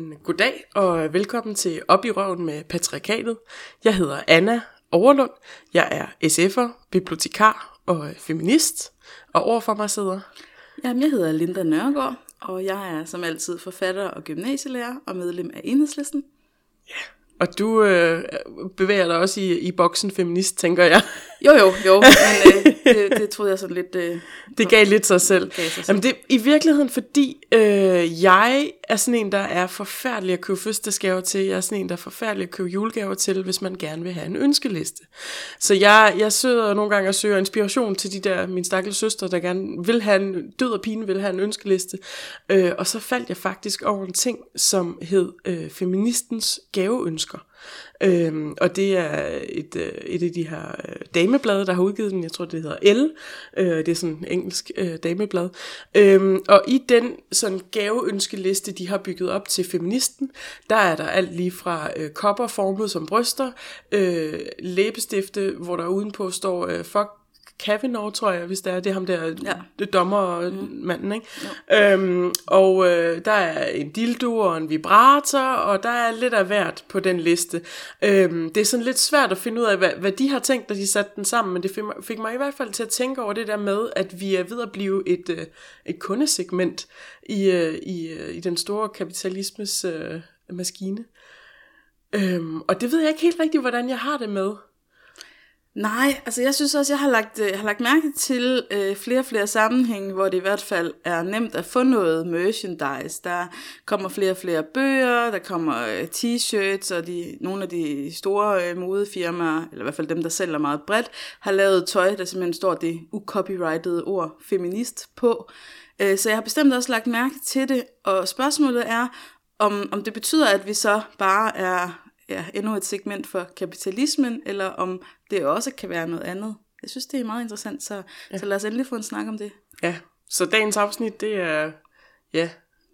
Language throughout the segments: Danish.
Men goddag og velkommen til Op i røven med Patriarkatet. Jeg hedder Anna Overlund. Jeg er SF'er, bibliotekar og feminist. Og overfor mig sidder... Jamen, jeg hedder Linda Nørgaard, og jeg er som altid forfatter og gymnasielærer og medlem af Enhedslisten. Og du øh, bevæger dig også i, i boksen feminist, tænker jeg. Jo, jo, jo, men øh, det, det troede jeg sådan lidt... Øh, Det gav lidt sig selv. Gav sig selv. Jamen det i virkeligheden, fordi øh, jeg er sådan en, der er forfærdelig at købe fødselsdagsgaver til. Jeg er sådan en, der er forfærdelig at købe julegaver til, hvis man gerne vil have en ønskeliste. Så jeg, jeg sidder nogle gange og søger inspiration til de der, mine stakkels søstre, der gerne vil have en, død og pine vil have en ønskeliste. Øh, og så faldt jeg faktisk over en ting, som hed øh, Feministens gaveønsker. Øhm, og det er et, øh, et af de her øh, dameblade, der har udgivet den. Jeg tror, det hedder L. Øh, det er sådan en engelsk øh, dameblad. Øhm, og i den sådan gaveønskeliste, de har bygget op til feministen, der er der alt lige fra øh, kopper formet som bryster, øh, læbestifte, hvor der udenpå står øh, fuck Kavanaugh, tror jeg, hvis det er, det er ham der, ja. det dommer mm. ikke? Ja. Øhm, og øh, der er en dildo og en vibrator, og der er lidt af hvert på den liste. Øhm, det er sådan lidt svært at finde ud af, hvad, hvad de har tænkt, da de satte den sammen, men det fik mig, fik mig i hvert fald til at tænke over det der med, at vi er ved at blive et, øh, et kundesegment i, øh, i, øh, i den store kapitalismes øh, maskine. Øhm, og det ved jeg ikke helt rigtigt, hvordan jeg har det med. Nej, altså jeg synes også, jeg har lagt, øh, jeg har lagt mærke til øh, flere og flere sammenhænge, hvor det i hvert fald er nemt at få noget merchandise. Der kommer flere og flere bøger, der kommer øh, t-shirts, og de, nogle af de store øh, modefirmaer, eller i hvert fald dem, der sælger meget bredt, har lavet tøj, der simpelthen står det ucopyrightede ord feminist på. Øh, så jeg har bestemt også lagt mærke til det, og spørgsmålet er, om, om det betyder, at vi så bare er ja, endnu et segment for kapitalismen, eller om det også kan være noget andet. Jeg synes, det er meget interessant, så, ja. så lad os endelig få en snak om det. Ja, så dagens afsnit, det er ja,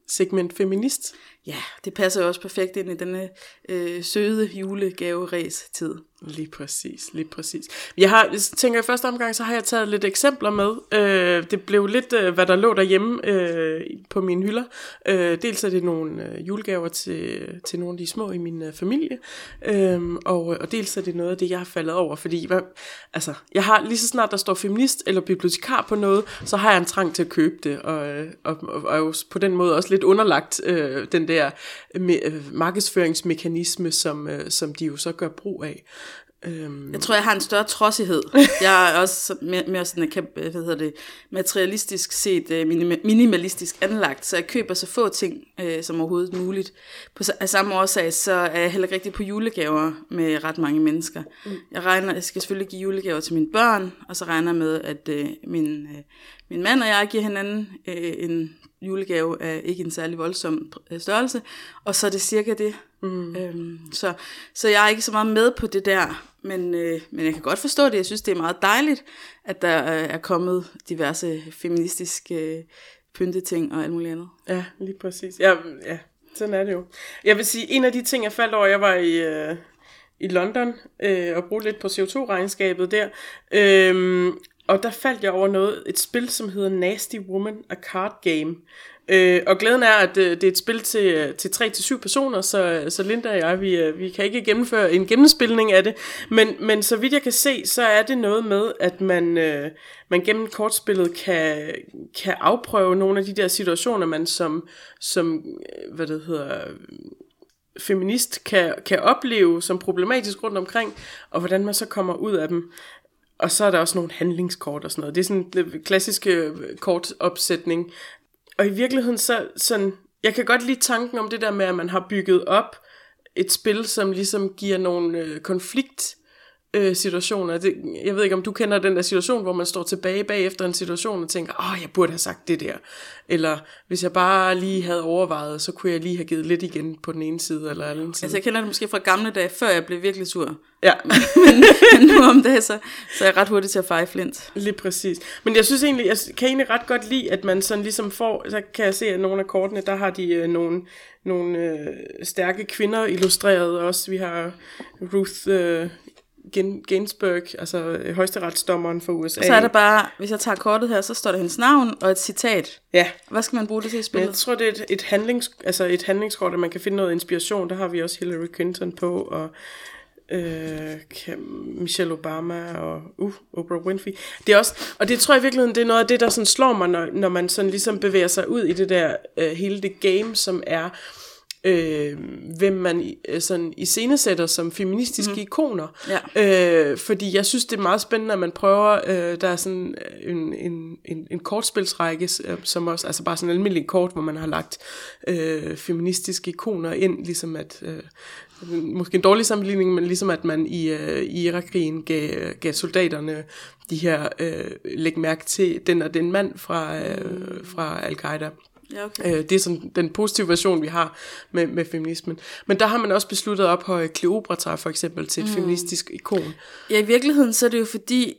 segment feminist. Ja, det passer jo også perfekt ind i denne øh, søde julegaveræs-tid. Lige præcis, lige præcis. Jeg har, jeg tænker i første omgang, så har jeg taget lidt eksempler med. Øh, det blev lidt, øh, hvad der lå derhjemme øh, på mine hylder. Øh, dels er det nogle øh, julegaver til, til nogle af de små i min øh, familie, øh, og, og dels er det noget af det, jeg har faldet over, fordi hvad, altså, jeg har lige så snart der står feminist eller bibliotekar på noget, så har jeg en trang til at købe det, og, øh, og, og, og er jo på den måde også lidt underlagt øh, den der øh, markedsføringsmekanisme, som, øh, som de jo så gør brug af. Øhm. Jeg tror, jeg har en større trodsighed. Jeg er også mere, mere sådan, kan, hvad hedder det, materialistisk set øh, minimalistisk anlagt, så jeg køber så få ting øh, som overhovedet muligt. På, af samme årsag, så er jeg heller ikke rigtig på julegaver med ret mange mennesker. Mm. Jeg regner, jeg skal selvfølgelig give julegaver til mine børn, og så regner jeg med, at øh, min, øh, min mand og jeg giver hinanden øh, en julegave af ikke en særlig voldsom øh, størrelse, og så er det cirka det. Mm. Øhm, så, så jeg er ikke så meget med på det der, men, øh, men jeg kan godt forstå det. Jeg synes, det er meget dejligt, at der er kommet diverse feministiske øh, pynteting og alt muligt andet. Ja, lige præcis. Ja, ja, sådan er det jo. Jeg vil sige, en af de ting, jeg faldt over, jeg var i... Øh i London øh, og brugte lidt på CO2-regnskabet der. Øhm, og der faldt jeg over noget, et spil, som hedder Nasty Woman, a card game. Øh, og glæden er, at øh, det er et spil til, øh, til 3-7 personer, så, så Linda og jeg, vi, øh, vi kan ikke gennemføre en gennemspilning af det. Men, men så vidt jeg kan se, så er det noget med, at man, øh, man gennem kortspillet kan, kan afprøve nogle af de der situationer, man som, som øh, hvad det hedder, feminist kan, kan opleve som problematisk rundt omkring, og hvordan man så kommer ud af dem. Og så er der også nogle handlingskort og sådan noget. Det er sådan en klassisk øh, kortopsætning. Og i virkeligheden så sådan, jeg kan godt lide tanken om det der med, at man har bygget op et spil, som ligesom giver nogle øh, konflikt øh, situationer. Det, jeg ved ikke, om du kender den der situation, hvor man står tilbage bagefter en situation og tænker, åh, jeg burde have sagt det der. Eller hvis jeg bare lige havde overvejet, så kunne jeg lige have givet lidt igen på den ene side eller anden side. Altså jeg kender det måske fra gamle dage, før jeg blev virkelig sur. Ja, men, men nu om dagen, så, så er jeg ret hurtig til at feje flint. lige præcis. Men jeg synes egentlig, jeg kan egentlig ret godt lide, at man sådan ligesom får, så kan jeg se, at nogle af kortene, der har de øh, nogle, nogle øh, stærke kvinder illustreret også. Vi har Ruth øh, Ginsburg, altså øh, højesteretsdommeren for USA. Og så er der bare, hvis jeg tager kortet her, så står der hendes navn og et citat. Ja, Hvad skal man bruge det til i spillet? jeg tror, det er et, et, handlings, altså et handlingskort, at man kan finde noget inspiration. Der har vi også Hillary Clinton på, og øh, Michelle Obama og uh, Oprah Winfrey. Det er også, og det tror jeg i virkeligheden, det er noget af det, der sådan slår mig, når, når man sådan ligesom bevæger sig ud i det der, øh, hele det game, som er, øh, hvem man i- øh, sådan iscenesætter som feministiske mm. ikoner. Ja. Øh, fordi jeg synes, det er meget spændende, at man prøver, øh, der er sådan en, en, en, en kortspilsrække, øh, som også, altså bare sådan en almindelig kort, hvor man har lagt øh, feministiske ikoner ind, ligesom at, øh, måske en dårlig sammenligning, men ligesom at man i, øh, i Irakkrigen gav, gav soldaterne de her, øh, læg mærke til den og den mand fra, øh, fra Al-Qaida. Ja, okay. Øh, det er sådan den positive version, vi har med, med feminismen. Men der har man også besluttet at ophøje Kleopatra for eksempel til et mm. feministisk ikon. Ja, i virkeligheden så er det jo fordi,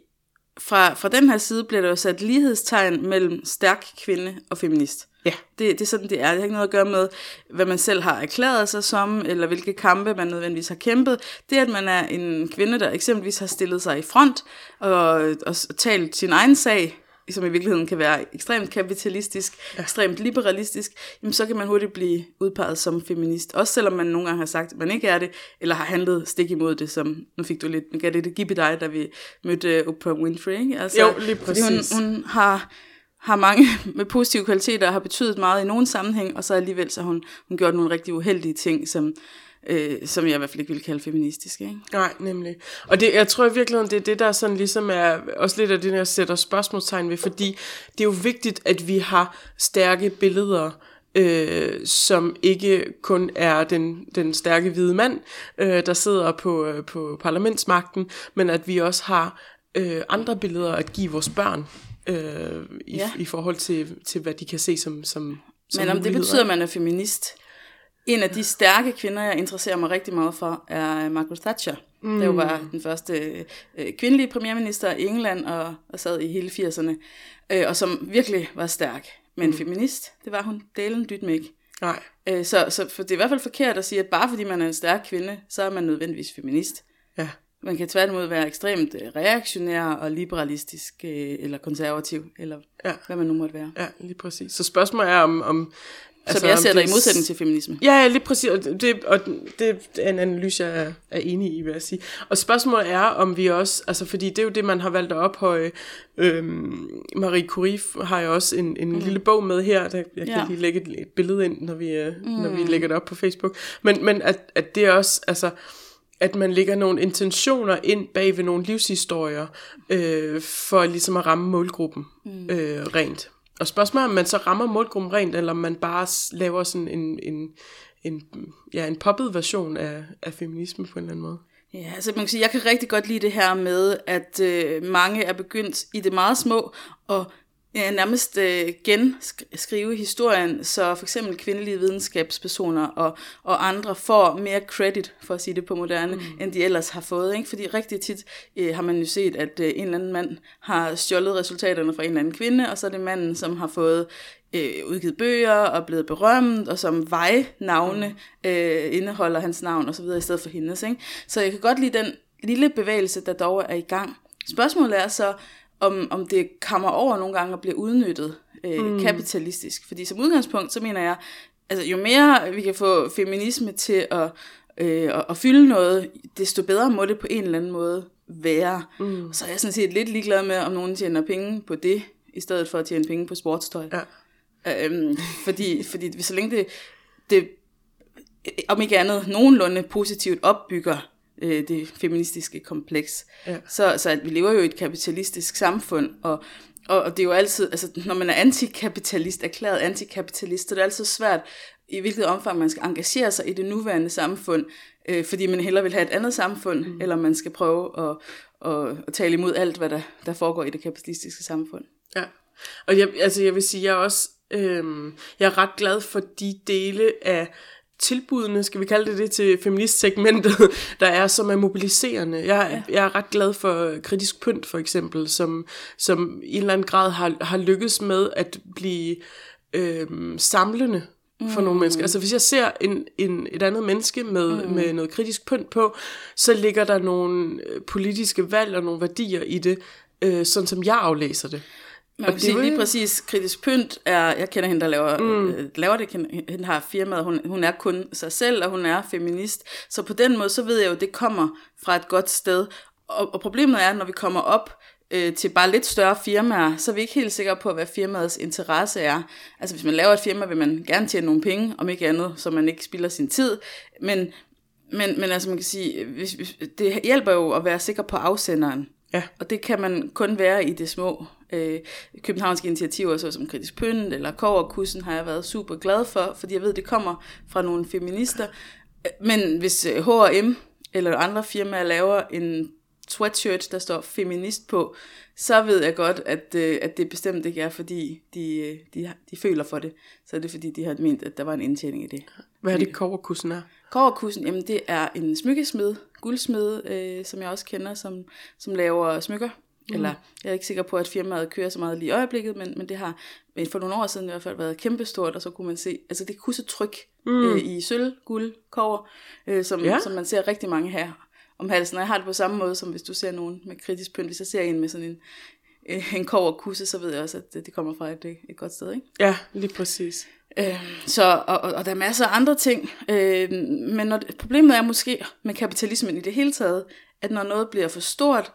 fra, fra den her side bliver der jo sat lighedstegn mellem stærk kvinde og feminist. Ja. Det, det er sådan, det er. Det har ikke noget at gøre med, hvad man selv har erklæret sig som, eller hvilke kampe man nødvendigvis har kæmpet. Det, at man er en kvinde, der eksempelvis har stillet sig i front og, og talt sin egen sag, som i virkeligheden kan være ekstremt kapitalistisk, ja. ekstremt liberalistisk, jamen så kan man hurtigt blive udpeget som feminist. Også selvom man nogle gange har sagt, at man ikke er det, eller har handlet stik imod det, som nu fik du lidt, nu gav det det give dig, da vi mødte Oprah Winfrey. Ikke? Altså, Jo, lige Fordi hun, præcis. hun har har mange med positive kvaliteter og har betydet meget i nogen sammenhæng, og så alligevel så har hun, hun gjort nogle rigtig uheldige ting, som, øh, som jeg i hvert fald ikke ville kalde feministiske. Ikke? Nej, nemlig. Og det, jeg tror i virkeligheden, det er det, der sådan ligesom er også lidt af det, jeg sætter spørgsmålstegn ved, fordi det er jo vigtigt, at vi har stærke billeder, øh, som ikke kun er den, den stærke hvide mand, øh, der sidder på, øh, på parlamentsmagten, men at vi også har øh, andre billeder at give vores børn, øh, i, Ja. i forhold til, til, hvad de kan se som, som, som Men om det muligheder. betyder, at man er feminist. En af de stærke kvinder, jeg interesserer mig rigtig meget for, er Margaret Thatcher. Mm. Der jo var den første øh, kvindelige premierminister i England, og, og sad i hele 80'erne, øh, og som virkelig var stærk. Men mm. feminist, det var hun delen dyt med ikke. Nej. Øh, så, så for det er i hvert fald forkert at sige, at bare fordi man er en stærk kvinde, så er man nødvendigvis feminist. Ja. Man kan tværtimod være ekstremt øh, reaktionær og liberalistisk, øh, eller konservativ, eller Ja. hvad man nu måtte være. Ja, lige præcis. Så spørgsmålet er om... om Som jeg om sætter i modsætning til feminisme. Ja, ja, lige præcis. Og det, og det er en analyse, jeg er, er enig i, vil jeg sige. Og spørgsmålet er, om vi også, altså fordi det er jo det, man har valgt at ophøje. Øhm, Marie Curie har jo også en, en mm. lille bog med her, der, jeg kan Ja. ja. lige lægge et, et billede ind, når vi, øh, mm. når vi lægger det op på Facebook. Men, men at, at det er også, altså, at man lægger nogle intentioner ind bag ved nogle livshistorier, øh, for ligesom at ramme målgruppen mm. øh, rent. Og spørgsmålet er, om man så rammer målgruppen rent, eller om man bare laver sådan en, en, en, ja, en poppet version af, af feminisme på en eller anden måde. Ja, altså man kan sige, jeg kan rigtig godt lide det her med, at øh, mange er begyndt i det meget små og ja, nærmest øh, genskrive historien, så for eksempel kvindelige videnskabspersoner og, og andre får mere credit, for at sige det på moderne, mm. end de ellers har fået. Ikke? Fordi rigtig tit øh, har man jo set, at øh, en eller anden mand har stjålet resultaterne fra en eller anden kvinde, og så er det manden, som har fået øh, udgivet bøger og blevet berømt, og som vejnavne øh, indeholder hans navn og så videre i stedet for hendes. Ikke? Så jeg kan godt lide den lille bevægelse, der dog er i gang. Spørgsmålet er så, om, om det kommer over nogle gange og bliver udnyttet øh, mm. kapitalistisk. Fordi som udgangspunkt, så mener jeg, altså jo mere vi kan få feminisme til at, øh, at, at fylde noget, desto bedre må det på en eller anden måde være. Mm. Så er jeg sådan set lidt ligeglad med, om nogen tjener penge på det, i stedet for at tjene penge på sportstøj. Ja. Øhm, fordi, fordi så længe det, det, om ikke andet, nogenlunde positivt opbygger øh, det feministiske kompleks, Ja. så, så at vi lever jo i et kapitalistisk samfund, og, og, og det er jo altid, altså når man er antikapitalist, erklæret antikapitalist, så er det altid svært, i hvilket omfang man skal engagere sig i det nuværende samfund, øh, fordi man hellere vil have et andet samfund, mm. eller man skal prøve at, at, at tale imod alt, hvad der, der foregår i det kapitalistiske samfund. Ja, og jeg, altså jeg vil sige, jeg er også øhm, jeg er ret glad for de dele af tilbudene, skal vi kalde det det, til feministsegmentet, der er, som er mobiliserende. Jeg, ja. jeg er ret glad for kritisk pynt, for eksempel, som, som i en eller anden grad har, har lykkes med at blive øhm, samlende for mm. nogle mennesker. Altså hvis jeg ser en, en, et andet menneske med, mm. med noget kritisk pynt på, så ligger der nogle øh, politiske valg og nogle værdier i det, øh, sådan som jeg aflæser det. Man kan sige lige præcis, kritisk pynt er, jeg kender hende, der laver, mm. øh, laver det, hende har firmaet, hun, hun er kun sig selv, og hun er feminist. Så på den måde, så ved jeg jo, at det kommer fra et godt sted. Og, og problemet er, når vi kommer op øh, til bare lidt større firmaer, så er vi ikke helt sikre på, hvad firmaets interesse er. Altså hvis man laver et firma, vil man gerne tjene nogle penge, om ikke andet, så man ikke spilder sin tid. Men, men, men altså man kan sige, hvis, hvis, det hjælper jo at være sikker på afsenderen. Ja. Og det kan man kun være i det små. Øh, københavnske initiativer, så som Kritisk Pynt eller Koverkussen, har jeg været super glad for, fordi jeg ved, det kommer fra nogle feminister. Men hvis H&M eller andre firmaer laver en sweatshirt, der står feminist på, så ved jeg godt, at, øh, at det bestemt ikke er, fordi de, øh, de, de føler for det. Så er det fordi, de har ment, at der var en indtjening i det. Hvad er det, koverkussen er? Koverkussen, jamen det er en smykkesmed, guldsmed, øh, som jeg også kender, som, som laver smykker. Mm. Eller jeg er ikke sikker på, at firmaet kører så meget lige i øjeblikket, men, men det har for nogle år siden i hvert fald været kæmpestort, og så kunne man se, altså det kunne så tryk mm. øh, i sølv, guld, kover, øh, som, ja. som man ser rigtig mange her om halsen. Og jeg har det på samme måde, som hvis du ser nogen med kritisk pynt. Hvis jeg ser en med sådan en, øh, en kov og kusse, så ved jeg også, at det, kommer fra et, et godt sted. Ikke? Ja, lige præcis. Øh, så, og, og, og der er masser af andre ting. Øh, men når, problemet er måske med kapitalismen i det hele taget, at når noget bliver for stort,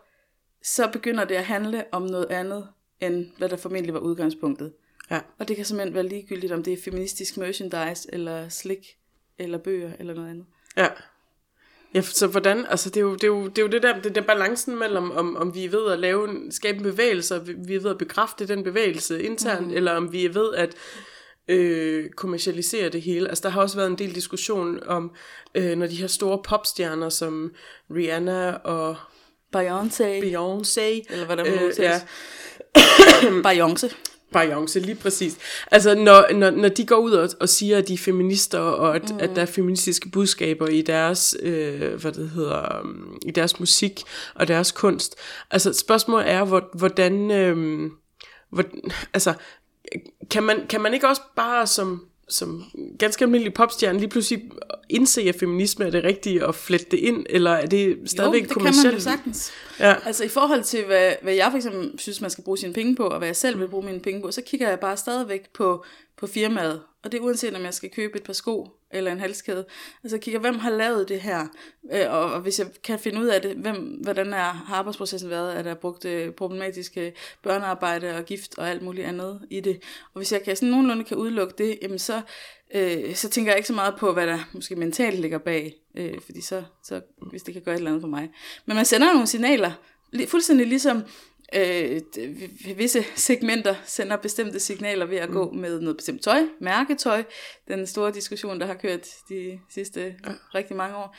så begynder det at handle om noget andet, end hvad der formentlig var udgangspunktet. Ja. Og det kan simpelthen være ligegyldigt, om det er feministisk merchandise, eller slik, eller bøger, eller noget andet. Ja. Ja, så hvordan, altså det er jo det, er jo, det, er jo det der, det der balancen mellem, om, om vi er ved at lave en, skabe en bevægelse, og vi er ved at bekræfte den bevægelse internt, mm. eller om vi er ved at øh, kommercialisere det hele. Altså der har også været en del diskussion om, øh, når de her store popstjerner som Rihanna og Beyoncé, Beyoncé eller hvordan man øh, ja. Beyoncé. Beyoncé, lige præcis. Altså, når, når, når de går ud og, og siger, at de er feminister, og at, mm. at der er feministiske budskaber i deres, øh, hvad det hedder, um, i deres musik og deres kunst. Altså, spørgsmålet er, hvor, hvordan, øh, hvor, altså, kan man, kan man ikke også bare som som ganske almindelig popstjerne lige pludselig indse, at feminisme er det rigtige og flette det ind, eller er det stadigvæk jo, det kommercielt? kan man jo sagtens. Ja. Altså i forhold til, hvad, hvad jeg for eksempel synes, man skal bruge sine penge på, og hvad jeg selv vil bruge mine penge på, så kigger jeg bare stadigvæk på, på firmaet. Og det er uanset, om jeg skal købe et par sko eller en halskæde. Altså jeg kigger, hvem har lavet det her? Øh, og, og hvis jeg kan finde ud af det, hvem, hvordan er, har arbejdsprocessen været? Er der brugt øh, problematiske børnearbejde og gift og alt muligt andet i det? Og hvis jeg kan sådan nogenlunde kan udelukke det, jamen så, øh, så tænker jeg ikke så meget på, hvad der måske mentalt ligger bag. Øh, fordi så, så, hvis det kan gøre et eller andet for mig. Men man sender nogle signaler, fuldstændig ligesom øh, visse segmenter sender bestemte signaler ved at mm. gå med noget bestemt tøj, mærketøj, den store diskussion, der har kørt de sidste ja. rigtig mange år,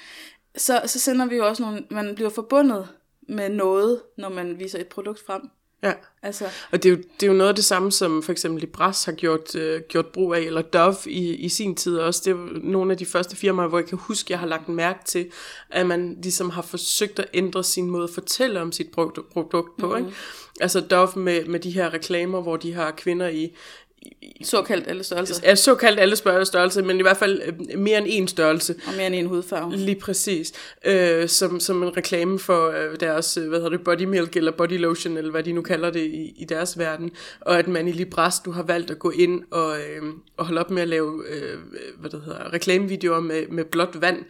så, så sender vi jo også nogle, man bliver forbundet med noget, når man viser et produkt frem. Ja, altså. og det er, jo, det er jo noget af det samme, som for eksempel Libras har gjort, øh, gjort brug af, eller Dove i, i sin tid også. Det er nogle af de første firmaer, hvor jeg kan huske, jeg har lagt mærke til, at man ligesom har forsøgt at ændre sin måde at fortælle om sit produkt, produkt på. Mm-hmm. Ikke? Altså Dove med, med de her reklamer, hvor de har kvinder i, Såkaldt alle størrelser. Ja, såkaldt alle størrelser, men i hvert fald øh, mere end en størrelse. Og mere end en hudfarve. Lige præcis. Øh, som, som en reklame for øh, deres, øh, hvad hedder det, body milk eller body lotion, eller hvad de nu kalder det i, i deres verden. Og at man i Libras, du har valgt at gå ind og, øh, og holde op med at lave, øh, hvad det hedder, reklamevideoer med, med blåt vand,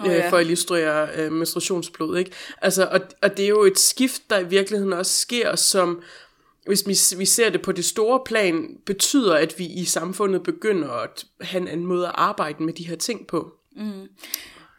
oh, ja. øh, for at illustrere øh, menstruationsblod, ikke? Altså, og, og det er jo et skift, der i virkeligheden også sker, som hvis vi, vi ser det på det store plan, betyder, at vi i samfundet begynder at have en anden måde at arbejde med de her ting på. Mm.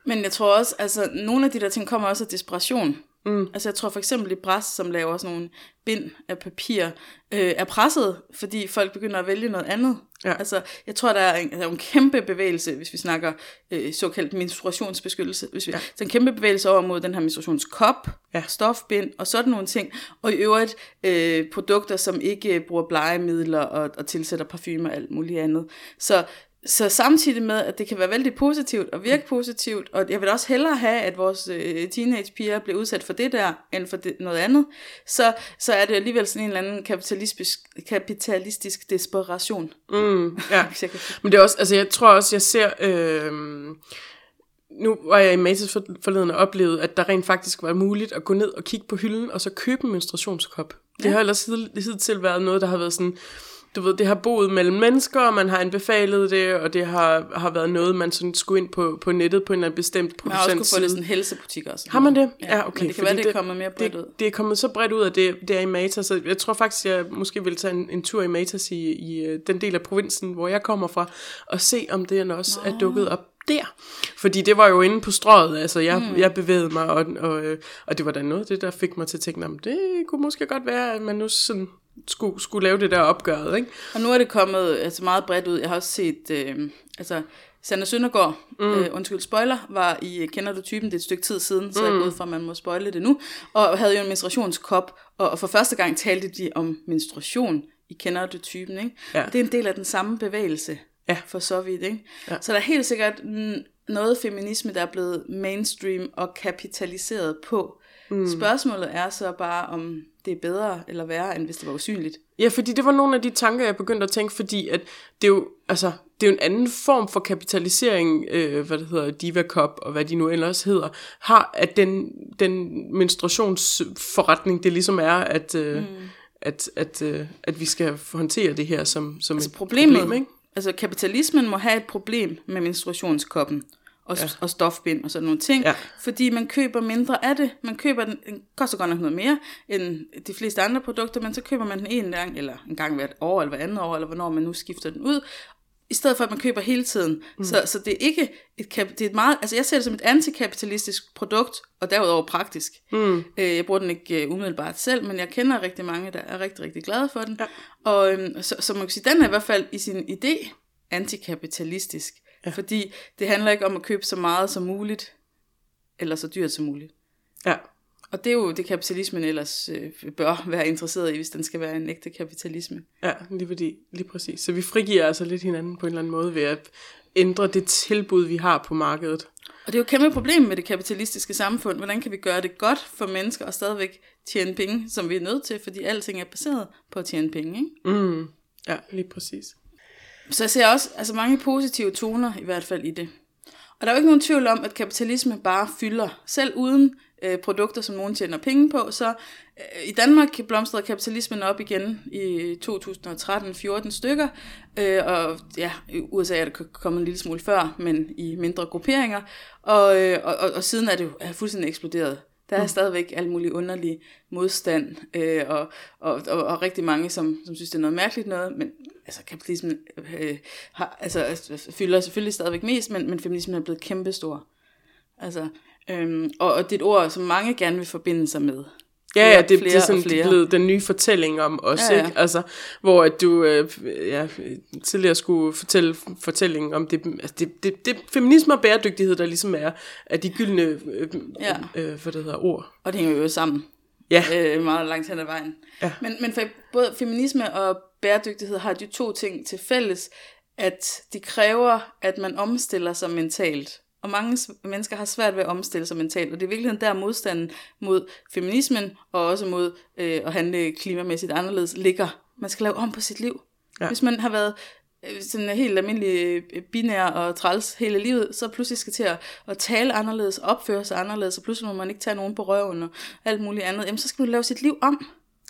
Men jeg tror også, altså nogle af de der ting kommer også af desperation. Mm. Altså jeg tror for eksempel i Bras, som laver sådan nogle bind af papir, øh, er presset, fordi folk begynder at vælge noget andet. Ja. Altså jeg tror, der er en, der er en kæmpe bevægelse, hvis vi snakker øh, såkaldt menstruationsbeskyttelse. Hvis vi, ja. Så en kæmpe bevægelse over mod den her menstruationskop, ja. stofbind og sådan nogle ting. Og i øvrigt øh, produkter, som ikke bruger blegemidler og, og tilsætter parfume og alt muligt andet. Så så samtidig med, at det kan være vældig positivt og virke positivt, og jeg vil også hellere have, at vores øh, teenagepiger bliver udsat for det der, end for det, noget andet, så, så er det alligevel sådan en eller anden kapitalistisk, kapitalistisk desperation. Mm, ja. Men det er også, altså jeg tror også, jeg ser... Øh, nu var jeg i Matas forleden og oplevede, at der rent faktisk var muligt at gå ned og kigge på hylden, og så købe en menstruationskop. Det ja. har ellers hidtil været noget, der har været sådan du ved, det har boet mellem mennesker, og man har anbefalet det, og det har, har været noget, man sådan skulle ind på, på nettet på en eller anden bestemt producent. Man har også kunne få det sådan helsebutik også. Har man det? Ja, ja okay. Men det kan være, det er kommet mere bredt det, ud. Det er kommet så bredt ud, at det, det er i Matas, så jeg tror faktisk, jeg måske vil tage en, en tur i Matas i, i øh, den del af provinsen, hvor jeg kommer fra, og se, om det også Nå. er dukket op der. Fordi det var jo inde på strøget, altså jeg, mm. jeg bevægede mig, og, og, øh, og det var da noget det, der fik mig til at tænke, det kunne måske godt være, at man nu sådan skulle, skulle lave det der opgøret, ikke? Og nu er det kommet altså meget bredt ud. Jeg har også set, øh, altså Sander Søndergaard, mm. øh, undskyld spoiler, var i Kender du typen, det er et stykke tid siden, så mm. jeg er gået fra, at man må spoile det nu, og havde jo en menstruationskop, og, og for første gang talte de om menstruation i Kender du typen, ikke? Ja. Og det er en del af den samme bevægelse, ja. for så vidt, ikke? Ja. Så der er helt sikkert noget feminisme, der er blevet mainstream og kapitaliseret på. Mm. Spørgsmålet er så bare, om det er bedre eller værre, end hvis det var usynligt. Ja, fordi det var nogle af de tanker, jeg begyndte at tænke, fordi at det er jo, altså, det er jo en anden form for kapitalisering, øh, hvad det hedder, Diva Cup, og hvad de nu ellers hedder, har, at den, den menstruationsforretning, det ligesom er, at, øh, mm. at, at, øh, at vi skal håndtere det her som, som altså et problemet, problem, ikke? Altså kapitalismen må have et problem med menstruationskoppen og, ja. og stofbind og sådan nogle ting, ja. fordi man køber mindre af det. Man køber den, den koster godt nok noget mere end de fleste andre produkter, men så køber man den en gang, eller en gang hvert år, eller hver andet år, eller hvornår man nu skifter den ud, i stedet for at man køber hele tiden. Mm. Så, så det er ikke et, det er et meget, altså jeg ser det som et antikapitalistisk produkt, og derudover praktisk. Mm. Øh, jeg bruger den ikke uh, umiddelbart selv, men jeg kender rigtig mange, der er rigtig, rigtig glade for den. Ja. Og øhm, så, så man kan sige, den er i hvert fald i sin idé antikapitalistisk. Ja. Fordi det handler ikke om at købe så meget som muligt, eller så dyrt som muligt. Ja. Og det er jo det kapitalismen ellers øh, bør være interesseret i, hvis den skal være en ægte kapitalisme. Ja, lige, fordi, lige præcis. Så vi frigiver altså lidt hinanden på en eller anden måde ved at ændre det tilbud, vi har på markedet. Og det er jo et kæmpe problem med det kapitalistiske samfund. Hvordan kan vi gøre det godt for mennesker og stadigvæk tjene penge, som vi er nødt til, fordi alting er baseret på at tjene penge, ikke? Mm. Ja, lige præcis. Så jeg ser også altså mange positive toner i hvert fald i det. Og der er jo ikke nogen tvivl om, at kapitalisme bare fylder. Selv uden øh, produkter, som nogen tjener penge på, så øh, i Danmark blomstrede kapitalismen op igen i øh, 2013-14 stykker, øh, og ja, i USA er det kommet en lille smule før, men i mindre grupperinger, og, øh, og, og, og siden er det jo er fuldstændig eksploderet. Der er mm. stadigvæk al mulig underlig modstand, øh, og, og, og, og rigtig mange, som, som synes, det er noget mærkeligt noget, men altså kapitalismen øh, har, altså, fylder selvfølgelig stadigvæk mest, men, men feminismen er blevet kæmpestor. Altså, øhm, og, og det er et ord, som mange gerne vil forbinde sig med. Ja, ja, det, det er sådan er blevet den nye fortælling om os, ja, ja. ikke? Altså, hvor at du øh, ja, tidligere skulle fortælle fortællingen om det, altså det, det, det feminisme og bæredygtighed, der ligesom er, er de gyldne øh, ja. øh, hvad det hedder, ord. Og det hænger jo sammen. Ja. Øh, meget langt hen ad vejen. Ja. Men, men for både feminisme og bæredygtighed har de to ting til fælles, at de kræver, at man omstiller sig mentalt. Og mange mennesker har svært ved at omstille sig mentalt, og det er virkelig der modstanden mod feminismen, og også mod øh, at handle klimamæssigt anderledes, ligger. Man skal lave om på sit liv. Ja. Hvis man har været øh, sådan helt almindelig øh, binær og træls hele livet, så pludselig skal til at, at tale anderledes, opføre sig anderledes, og pludselig må man ikke tage nogen på røven og alt muligt andet, jamen så skal man lave sit liv om.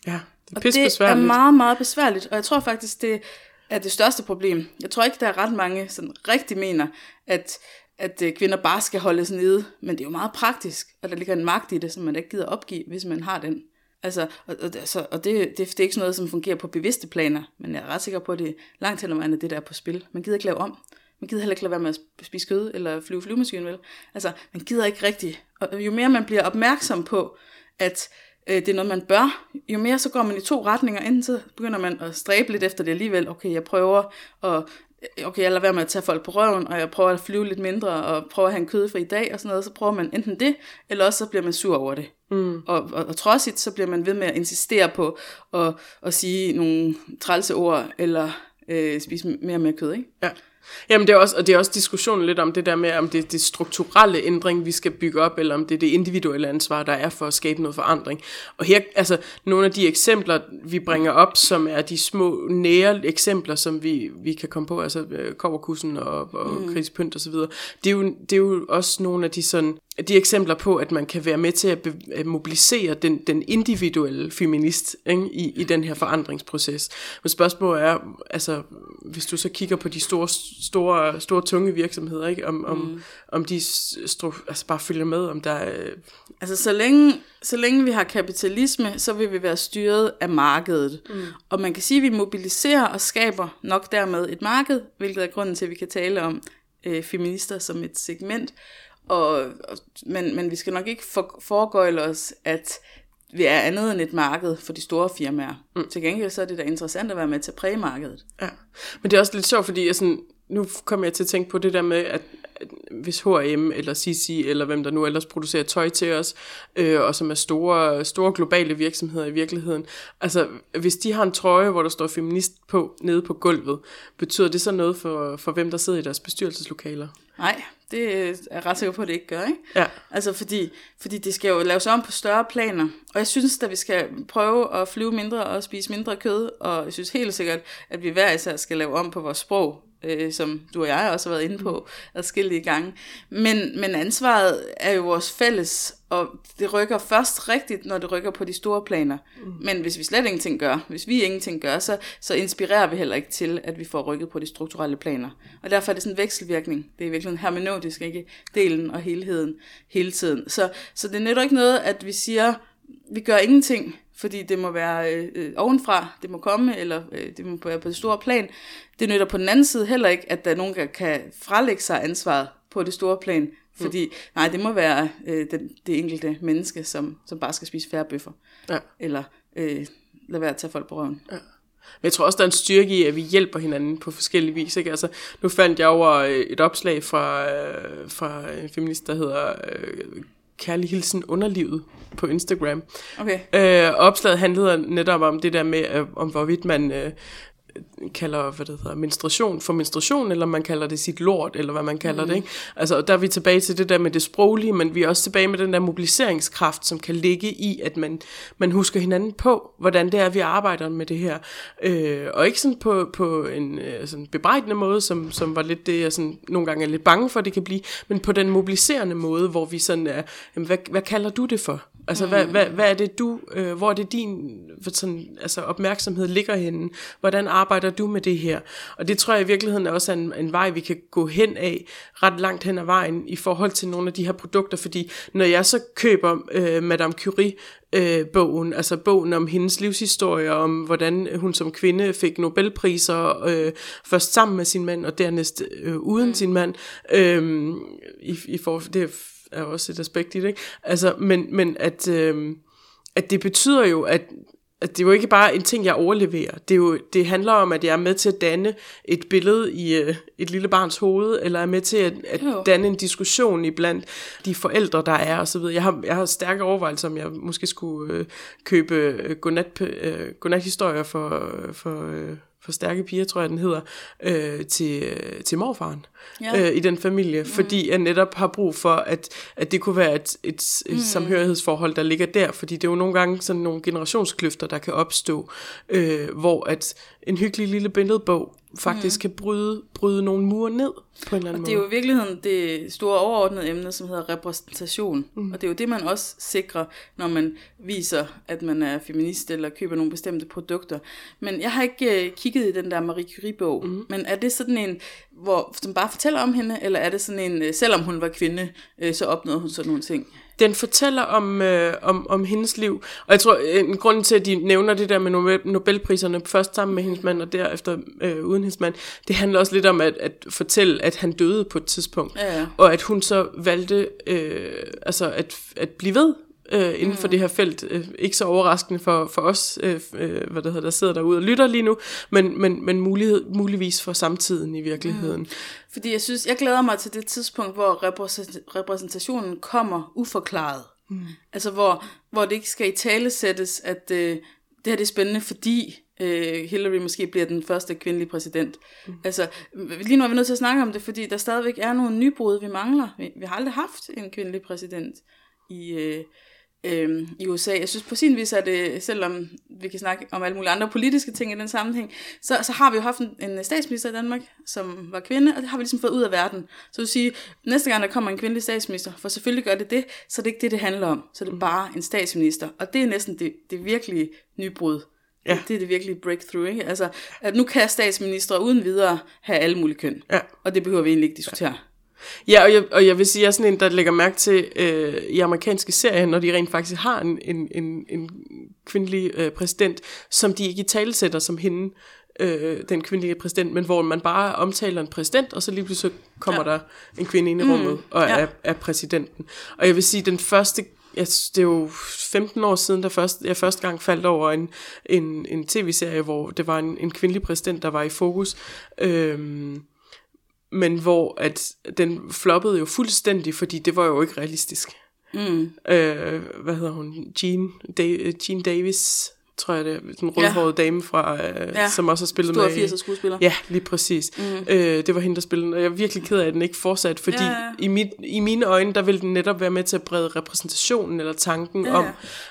Ja, det er og det er meget, meget besværligt, og jeg tror faktisk, det er det største problem. Jeg tror ikke, der er ret mange, som rigtig mener, at, at øh, kvinder bare skal holdes nede, men det er jo meget praktisk, og der ligger en magt i det, som man ikke gider opgive, hvis man har den. Altså, og, og, altså, og det, det, det er ikke sådan noget, som fungerer på bevidste planer, men jeg er ret sikker på, at det er langt hen ad vejen, det der er på spil. Man gider ikke lave om. Man gider heller ikke lade være med at spise kød eller flyve flyvemaskinen, vel? Altså, man gider ikke rigtigt. Og jo mere man bliver opmærksom på, at øh, det er noget, man bør. Jo mere så går man i to retninger, enten så begynder man at stræbe lidt efter det alligevel. Okay, jeg prøver at okay, jeg lader være med at tage folk på røven, og jeg prøver at flyve lidt mindre, og prøver at have en kødfri dag, og sådan noget, så prøver man enten det, eller også så bliver man sur over det. Mm. Og, og, og trodsigt, så bliver man ved med at insistere på at, at sige nogle trælse ord, eller øh, spise mere og mere kød, ikke? Ja. Jamen det er også, og det er også diskussionen lidt om det der med, om det er det strukturelle ændring, vi skal bygge op, eller om det er det individuelle ansvar, der er for at skabe noget forandring. Og her, altså nogle af de eksempler, vi bringer op, som er de små nære eksempler, som vi, vi kan komme på, altså øh, Koverkussen og, og mm. Pynt og så videre, det er, jo, det er jo også nogle af de sådan de eksempler på, at man kan være med til at, be, at mobilisere den, den individuelle feminist ikke, i, i den her forandringsproces. Men spørgsmålet er, altså, hvis du så kigger på de store, store, store tunge virksomheder, ikke, om, om, mm. om de stru, altså bare følger med, om der er... Altså, så længe, så længe vi har kapitalisme, så vil vi være styret af markedet. Mm. Og man kan sige, at vi mobiliserer og skaber nok dermed et marked, hvilket er grunden til, at vi kan tale om øh, feminister som et segment, og, og, men, men vi skal nok ikke for, foregøjle os, at vi er andet end et marked for de store firmaer. Mm. Til gengæld så er det da interessant at være med til at præge markedet. Ja, men det er også lidt sjovt, fordi jeg sådan, nu kommer jeg til at tænke på det der med, at, at hvis H&M eller CC eller hvem der nu ellers producerer tøj til os, øh, og som er store, store globale virksomheder i virkeligheden, altså hvis de har en trøje, hvor der står feminist på nede på gulvet, betyder det så noget for, for hvem der sidder i deres bestyrelseslokaler? Nej, det er jeg ret sikker på, at det ikke gør, ikke? Ja. Altså, fordi, fordi det skal jo laves om på større planer. Og jeg synes, at vi skal prøve at flyve mindre og spise mindre kød. Og jeg synes helt sikkert, at vi hver især skal lave om på vores sprog øh, som du og jeg også har været inde på adskillige gange. Men, men ansvaret er jo vores fælles, og det rykker først rigtigt, når det rykker på de store planer. Mm. Men hvis vi slet ingenting gør, hvis vi ingenting gør, så, så inspirerer vi heller ikke til, at vi får rykket på de strukturelle planer. Og derfor er det sådan en vekselvirkning. Det er virkelig hermeneutisk, ikke? Delen og helheden hele tiden. Så, så det nytter ikke noget, at vi siger, vi gør ingenting, fordi det må være øh, øh, ovenfra, det må komme, eller øh, det må være på det store plan. Det nytter på den anden side heller ikke, at der er nogen, der kan frelægge sig ansvaret på det store plan, fordi mm. nej, det må være øh, den, det enkelte menneske, som, som bare skal spise færre bøffer, ja. eller øh, lade være at tage folk på røven. Ja. Men jeg tror også, der er en styrke i, at vi hjælper hinanden på forskellige vis. Ikke? Altså, nu fandt jeg over øh, et opslag fra, øh, fra en feminist, der hedder øh, kærlig hilsen underlivet på Instagram. Okay. Øh, opslaget handlede netop om det der med, øh, om hvorvidt man øh, kalder, hvad det hedder, menstruation for menstruation, eller man kalder det sit lort, eller hvad man kalder mm. det. Ikke? Altså, der er vi tilbage til det der med det sproglige, men vi er også tilbage med den der mobiliseringskraft, som kan ligge i, at man, man husker hinanden på, hvordan det er, vi arbejder med det her. Øh, og ikke sådan på, på en øh, sådan bebrejdende måde, som, som var lidt det, jeg sådan, nogle gange er lidt bange for, det kan blive, men på den mobiliserende måde, hvor vi sådan er, jamen, hvad, hvad kalder du det for? Altså, mm. hvad, hvad, hvad er det du, øh, hvor er det din sådan, altså, opmærksomhed ligger henne? Hvordan arbejder du med det her? Og det tror jeg i virkeligheden er også en, en vej, vi kan gå hen af, ret langt hen ad vejen, i forhold til nogle af de her produkter, fordi når jeg så køber øh, Madame Curie, øh, bogen, altså bogen om hendes livshistorie, om hvordan hun som kvinde fik Nobelpriser, øh, først sammen med sin mand, og dernæst øh, uden mm. sin mand, øh, i, i for, det er også et aspekt i det, ikke? Altså, men, men at, øh, at det betyder jo, at at det er jo ikke bare en ting, jeg overleverer. Det, er jo, det handler om, at jeg er med til at danne et billede i uh, et lille barns hoved, eller er med til at, at danne en diskussion i blandt de forældre, der er osv. Jeg har, jeg har stærke overvejelser, om jeg måske skulle uh, købe uh, godnat, uh, godnat-historier for, for, uh, for stærke piger, tror jeg den hedder, øh, til, til morfaren ja. øh, i den familie, mm. fordi jeg netop har brug for, at, at det kunne være et, et, et mm. samhørighedsforhold, der ligger der, fordi det er jo nogle gange sådan nogle generationskløfter, der kan opstå, øh, hvor at en hyggelig lille billedbog faktisk mm. kan bryde, bryde nogle mure ned på en eller anden og det er jo i virkeligheden det store overordnede emne, som hedder repræsentation. Mm. Og det er jo det, man også sikrer, når man viser, at man er feminist eller køber nogle bestemte produkter. Men jeg har ikke uh, kigget i den der Marie Curie-bog, mm. men er det sådan en, hvor, som bare fortæller om hende, eller er det sådan en, uh, selvom hun var kvinde, uh, så opnåede hun sådan nogle ting? Den fortæller om, øh, om, om hendes liv. Og jeg tror, en grund til, at de nævner det der med Nobelpriserne, først sammen med hendes mand, og derefter øh, uden hendes mand, det handler også lidt om at, at fortælle, at han døde på et tidspunkt. Ja, ja. Og at hun så valgte øh, altså at, at blive ved øh, inden for det her felt. Øh, ikke så overraskende for, for os, øh, øh, hvad det hedder, der sidder derude og lytter lige nu, men, men, men mulighed, muligvis for samtiden i virkeligheden. Mm. Fordi jeg synes, jeg glæder mig til det tidspunkt, hvor repræsentationen kommer uforklaret. Mm. Altså hvor, hvor det ikke skal i tale sættes, at øh, det her det er spændende, fordi øh, Hillary måske bliver den første kvindelige præsident. Mm. Altså, lige nu er vi nødt til at snakke om det, fordi der stadigvæk er nogle nybrud, vi mangler. Vi, vi har aldrig haft en kvindelig præsident i, øh, øh, i USA. Jeg synes på sin vis, at det, selvom vi kan snakke om alle mulige andre politiske ting i den sammenhæng, så, så har vi jo haft en, en statsminister i Danmark, som var kvinde, og det har vi ligesom fået ud af verden. Så vil sige, næste gang der kommer en kvindelig statsminister, for selvfølgelig gør det det, så det er ikke det, det handler om. Så det er bare en statsminister. Og det er næsten det, det virkelige nybrud. Ja. Det er det virkelige breakthrough, ikke? Altså, at nu kan statsminister uden videre have alle mulige køn. Ja. Og det behøver vi egentlig ikke diskutere. Ja. Ja, og jeg, og jeg vil sige, at jeg er sådan en, der lægger mærke til øh, i amerikanske serier, når de rent faktisk har en, en, en, en kvindelig øh, præsident, som de ikke i talesætter som hende, øh, den kvindelige præsident, men hvor man bare omtaler en præsident, og så lige pludselig kommer ja. der en kvinde ind i rummet mm, og ja. er, er præsidenten. Og jeg vil sige, den første jeg, det er jo 15 år siden, da først, jeg første gang faldt over en, en, en tv-serie, hvor det var en, en kvindelig præsident, der var i fokus. Øhm, men hvor at den floppede jo fuldstændig, fordi det var jo ikke realistisk. Mm. Øh, hvad hedder hun? Jean, da- Jean Davis, tror jeg det er, den rødhårede ja. dame, fra, øh, ja. som også har spillet Stor med... Stor skuespiller. Ja, lige præcis. Mm. Øh, det var hende, der spillede, og jeg er virkelig ked af, at den ikke fortsat, fordi ja, ja. I, mit, i mine øjne, der ville den netop være med til at brede repræsentationen, eller tanken ja, ja. om,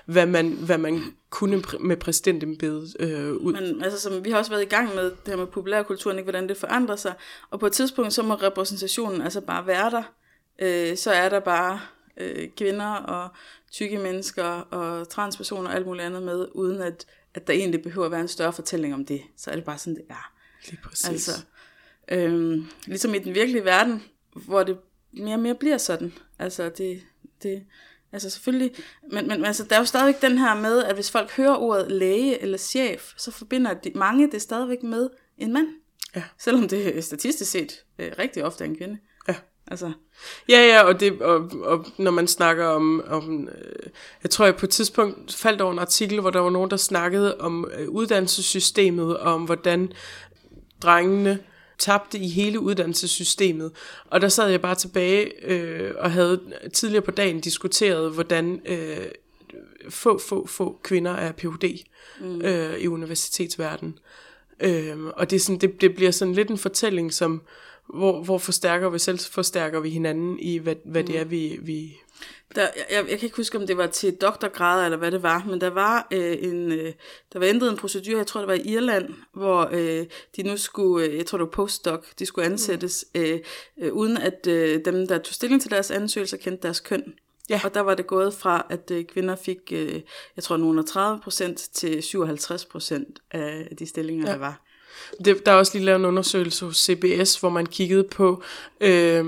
hvad man, hvad man kunne med præsidentembedet øh, ud. Men altså, som vi har også været i gang med det her med populærkulturen, ikke, hvordan det forandrer sig, og på et tidspunkt, så må repræsentationen altså bare være der. Øh, så er der bare øh, kvinder og tykke mennesker og transpersoner og alt muligt andet med, uden at, at der egentlig behøver at være en større fortælling om det. Så er det bare sådan, det er. Lige præcis. Altså, øhm, ligesom i den virkelige verden, hvor det mere og mere bliver sådan. Altså, det, det, altså selvfølgelig, men, men altså, der er jo stadigvæk den her med, at hvis folk hører ordet læge eller chef, så forbinder de, mange det stadigvæk med en mand. Ja. Selvom det statistisk set øh, rigtig ofte er en kvinde. Altså. Ja, ja, og, det, og, og når man snakker om, om øh, jeg tror jeg på et tidspunkt faldt over en artikel, hvor der var nogen, der snakkede om øh, uddannelsessystemet, og om hvordan drengene tabte i hele uddannelsessystemet. Og der sad jeg bare tilbage øh, og havde tidligere på dagen diskuteret, hvordan øh, få, få, få kvinder er Ph.D. Mm. Øh, i universitetsverdenen. Øh, og det, er sådan, det, det bliver sådan lidt en fortælling, som hvor, hvor forstærker vi selv, forstærker vi hinanden i, hvad, hvad mm. det er, vi... vi der, jeg, jeg kan ikke huske, om det var til doktorgrad, eller hvad det var, men der var øh, en, øh, der var ændret en procedure, jeg tror det var i Irland, hvor øh, de nu skulle, øh, jeg tror det var postdoc, de skulle ansættes, mm. øh, øh, uden at øh, dem, der tog stilling til deres ansøgelser, kendte deres køn. Ja. Og der var det gået fra, at øh, kvinder fik, øh, jeg tror, nogle 30 procent til 57 procent af de stillinger, ja. der var. Det, der er også lige lavet en undersøgelse hos CBS, hvor man kiggede på, øh,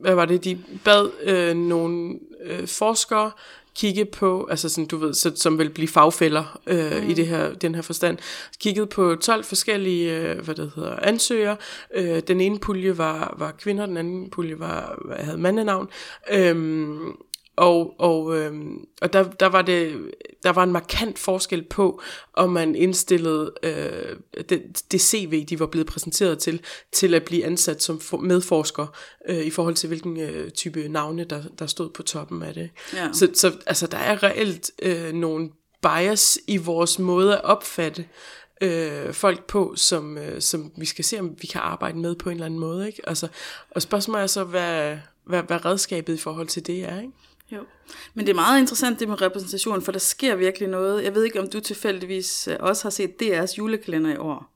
hvad var det, de bad øh, nogle øh, forskere kigge på, altså sådan, du ved, så, som vil blive fagfælder øh, mm. i det her, den her forstand, kiggede på 12 forskellige, øh, hvad det hedder, ansøgere. Øh, den ene pulje var, var kvinder, den anden pulje var, havde mandenavn. Øh, og, og, øh, og der, der, var det, der var en markant forskel på, om man indstillede øh, det, det CV, de var blevet præsenteret til, til at blive ansat som medforsker, øh, i forhold til hvilken øh, type navne, der, der stod på toppen af det. Ja. Så, så altså, der er reelt øh, nogle bias i vores måde at opfatte øh, folk på, som, øh, som vi skal se, om vi kan arbejde med på en eller anden måde. Ikke? Altså, og spørgsmålet er så, hvad, hvad, hvad redskabet i forhold til det er. Ikke? Jo. Men det er meget interessant det med repræsentation, for der sker virkelig noget. Jeg ved ikke, om du tilfældigvis øh, også har set DR's julekalender i år.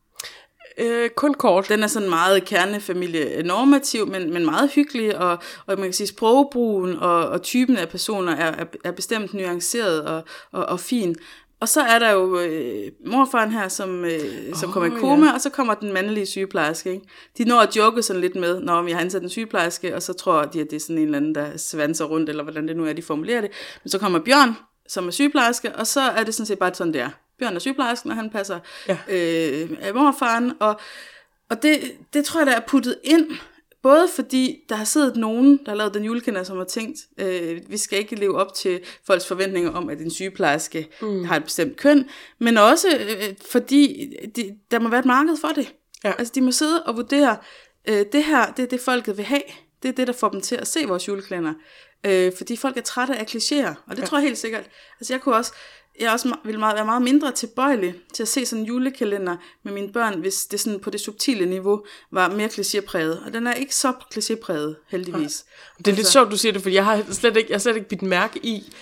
Øh, kun kort. Den er sådan meget kernefamilie normativ, men, men meget hyggelig, og, og man kan sige, sprogbrugen og, og typen af personer er, er, er bestemt nuanceret og, og, og fin. Og så er der jo øh, morfaren her, som, øh, som oh, kommer i koma, ja. og så kommer den mandlige sygeplejerske. Ikke? De når at joke sådan lidt med, når vi har ansat en sygeplejerske, og så tror de, at det er sådan en eller anden, der svanser rundt, eller hvordan det nu er, de formulerer det. Men så kommer Bjørn, som er sygeplejerske, og så er det sådan set bare sådan, det er. Bjørn er sygeplejersken, og han passer ja. øh, morfaren, og, og det, det tror jeg, der er puttet ind både fordi der har siddet nogen, der har lavet den julekalender, som har tænkt, øh, vi skal ikke leve op til folks forventninger om, at en sygeplejerske mm. har et bestemt køn, men også øh, fordi de, der må være et marked for det. Ja. Altså de må sidde og vurdere, øh, det her, det er det folket vil have. Det er det, der får dem til at se vores julekalender. Øh, fordi folk er trætte af klichéer, og det ja. tror jeg helt sikkert. Altså jeg kunne også, jeg også ville meget, være meget mindre tilbøjelig til at se sådan en julekalender med mine børn, hvis det sådan på det subtile niveau var mere klichépræget. Og den er ikke så klichépræget, heldigvis. Det er lidt sjovt, du siger det, for jeg har slet ikke, jeg har slet ikke bidt mærke i,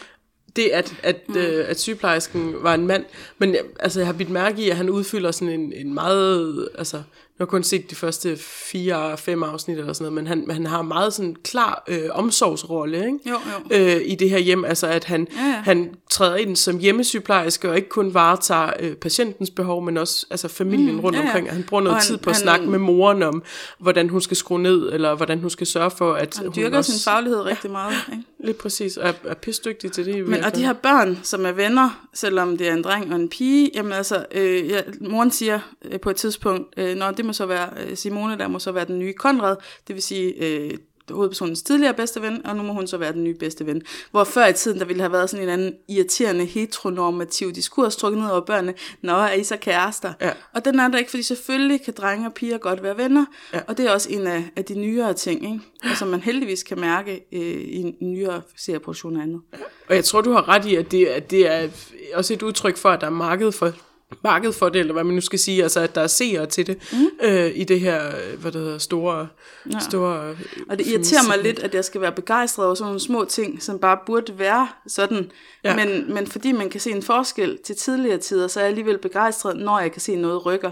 det, at, at, mm. øh, at sygeplejersken var en mand. Men jeg- altså, jeg har bidt mærke i, at han udfylder sådan en, en meget... Altså, jeg har kun set de første fire, fem afsnit eller sådan noget, men han, han har meget sådan klar øh, omsorgsrolle ikke? Jo, jo. Øh, i det her hjem. Altså, at han, Ja, ja. han træder ind som hjemmesygeplejerske og ikke kun varetager øh, patientens behov, men også altså, familien mm, rundt ja, ja. omkring. Han bruger noget Og han- tid på at han- snakke med moren om, hvordan hun skal skrue ned, eller hvordan hun skal sørge for, at Han hun dyrker også... sin faglighed rigtig meget. Ikke? Lige præcis, og er, er pisdygtig til det i Men, og de her børn, som er venner, selvom det er en dreng og en pige, jamen altså, øh, ja, moren siger øh, på et tidspunkt, øh, når det må så være øh, Simone, der må så være den nye Konrad, det vil sige øh, hovedpersonens tidligere bedste ven, og nu må hun så være den nye bedste ven. Hvor før i tiden, der ville have været sådan en anden irriterende, heteronormativ diskurs trukket ned over børnene, når er I så kærester? Ja. Og den er der ikke, fordi selvfølgelig kan drenge og piger godt være venner, Ja. og det er også en af, af de nyere ting, ikke? Og som man heldigvis kan mærke øh, i en nyere serieproduktion og andet. Og jeg tror, du har ret i, at det, at det er også et udtryk for, at der er marked for, marked for det, eller hvad man nu skal sige, altså at der er seere til det, mm. øh, i det her, hvad det hedder, store, ja. store Og det irriterer mig lidt, at jeg skal være begejstret over sådan nogle små ting, som bare burde være sådan. Ja. Ja. Men, men fordi man kan se en forskel til tidligere tider, så er jeg alligevel begejstret, når jeg kan se noget rykker.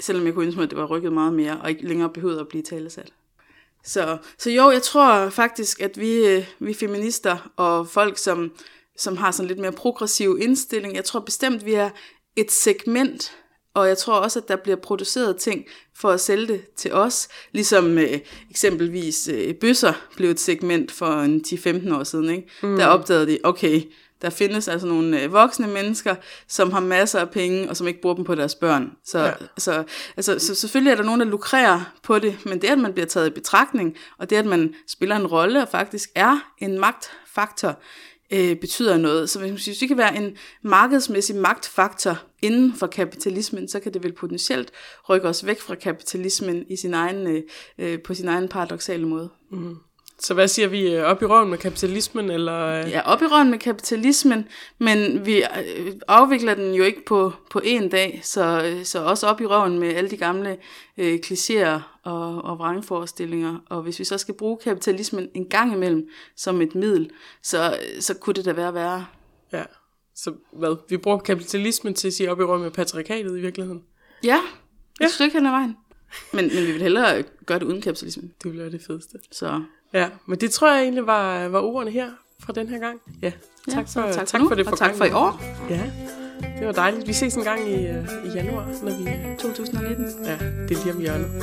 Selvom jeg kunne ønske mig, at det var rykket meget mere, og ikke længere behøvede at blive talesat. Så, så jo, jeg tror faktisk, at vi, øh, vi feminister og folk, som, som har sådan lidt mere progressiv indstilling, jeg tror bestemt, vi er et segment, og jeg tror også, at der bliver produceret ting for at sælge det til os, ligesom øh, eksempelvis øh, bøsser blev et segment for en 10-15 år siden. Ikke? Mm. Der opdagede de, okay, der findes altså nogle øh, voksne mennesker, som har masser af penge, og som ikke bruger dem på deres børn. Så, Ja. så, altså, så selvfølgelig er der nogen, der lukrerer på det, men det, at man bliver taget i betragtning, og det, at man spiller en rolle og faktisk er en magtfaktor, øh, betyder noget. Så hvis hvis vi kan være en markedsmæssig magtfaktor inden for kapitalismen, så kan det vel potentielt rykke os væk fra kapitalismen i sin egen, øh, øh på sin egen paradoxale måde. Mm-hmm. Så hvad siger vi, øh, op i røven med kapitalismen, eller... øh, Ja, op i røven med kapitalismen, men vi øh, afvikler den jo ikke på, på én dag, så, så også op i røven med alle de gamle øh, klichéer og, og vrangforestillinger. Og hvis vi så skal bruge kapitalismen en gang imellem som et middel, så, så kunne det da være værre. Ja. Så hvad? Vi bruger kapitalismen til at sige op i røven med patriarkatet i virkeligheden. Ja, et stykke hen ad vejen. Men, men vi vil hellere gøre det uden kapitalismen. Det ville være det fedeste. Så Ja, men det tror jeg egentlig var, var ordene her fra den her gang. Ja, ja, tak for, så tak for, tak for det og tak for i år, Ja, det var dejligt. Vi ses en gang i, øh, i januar, når vi... 2019. Ja, det er lige om hjørnet.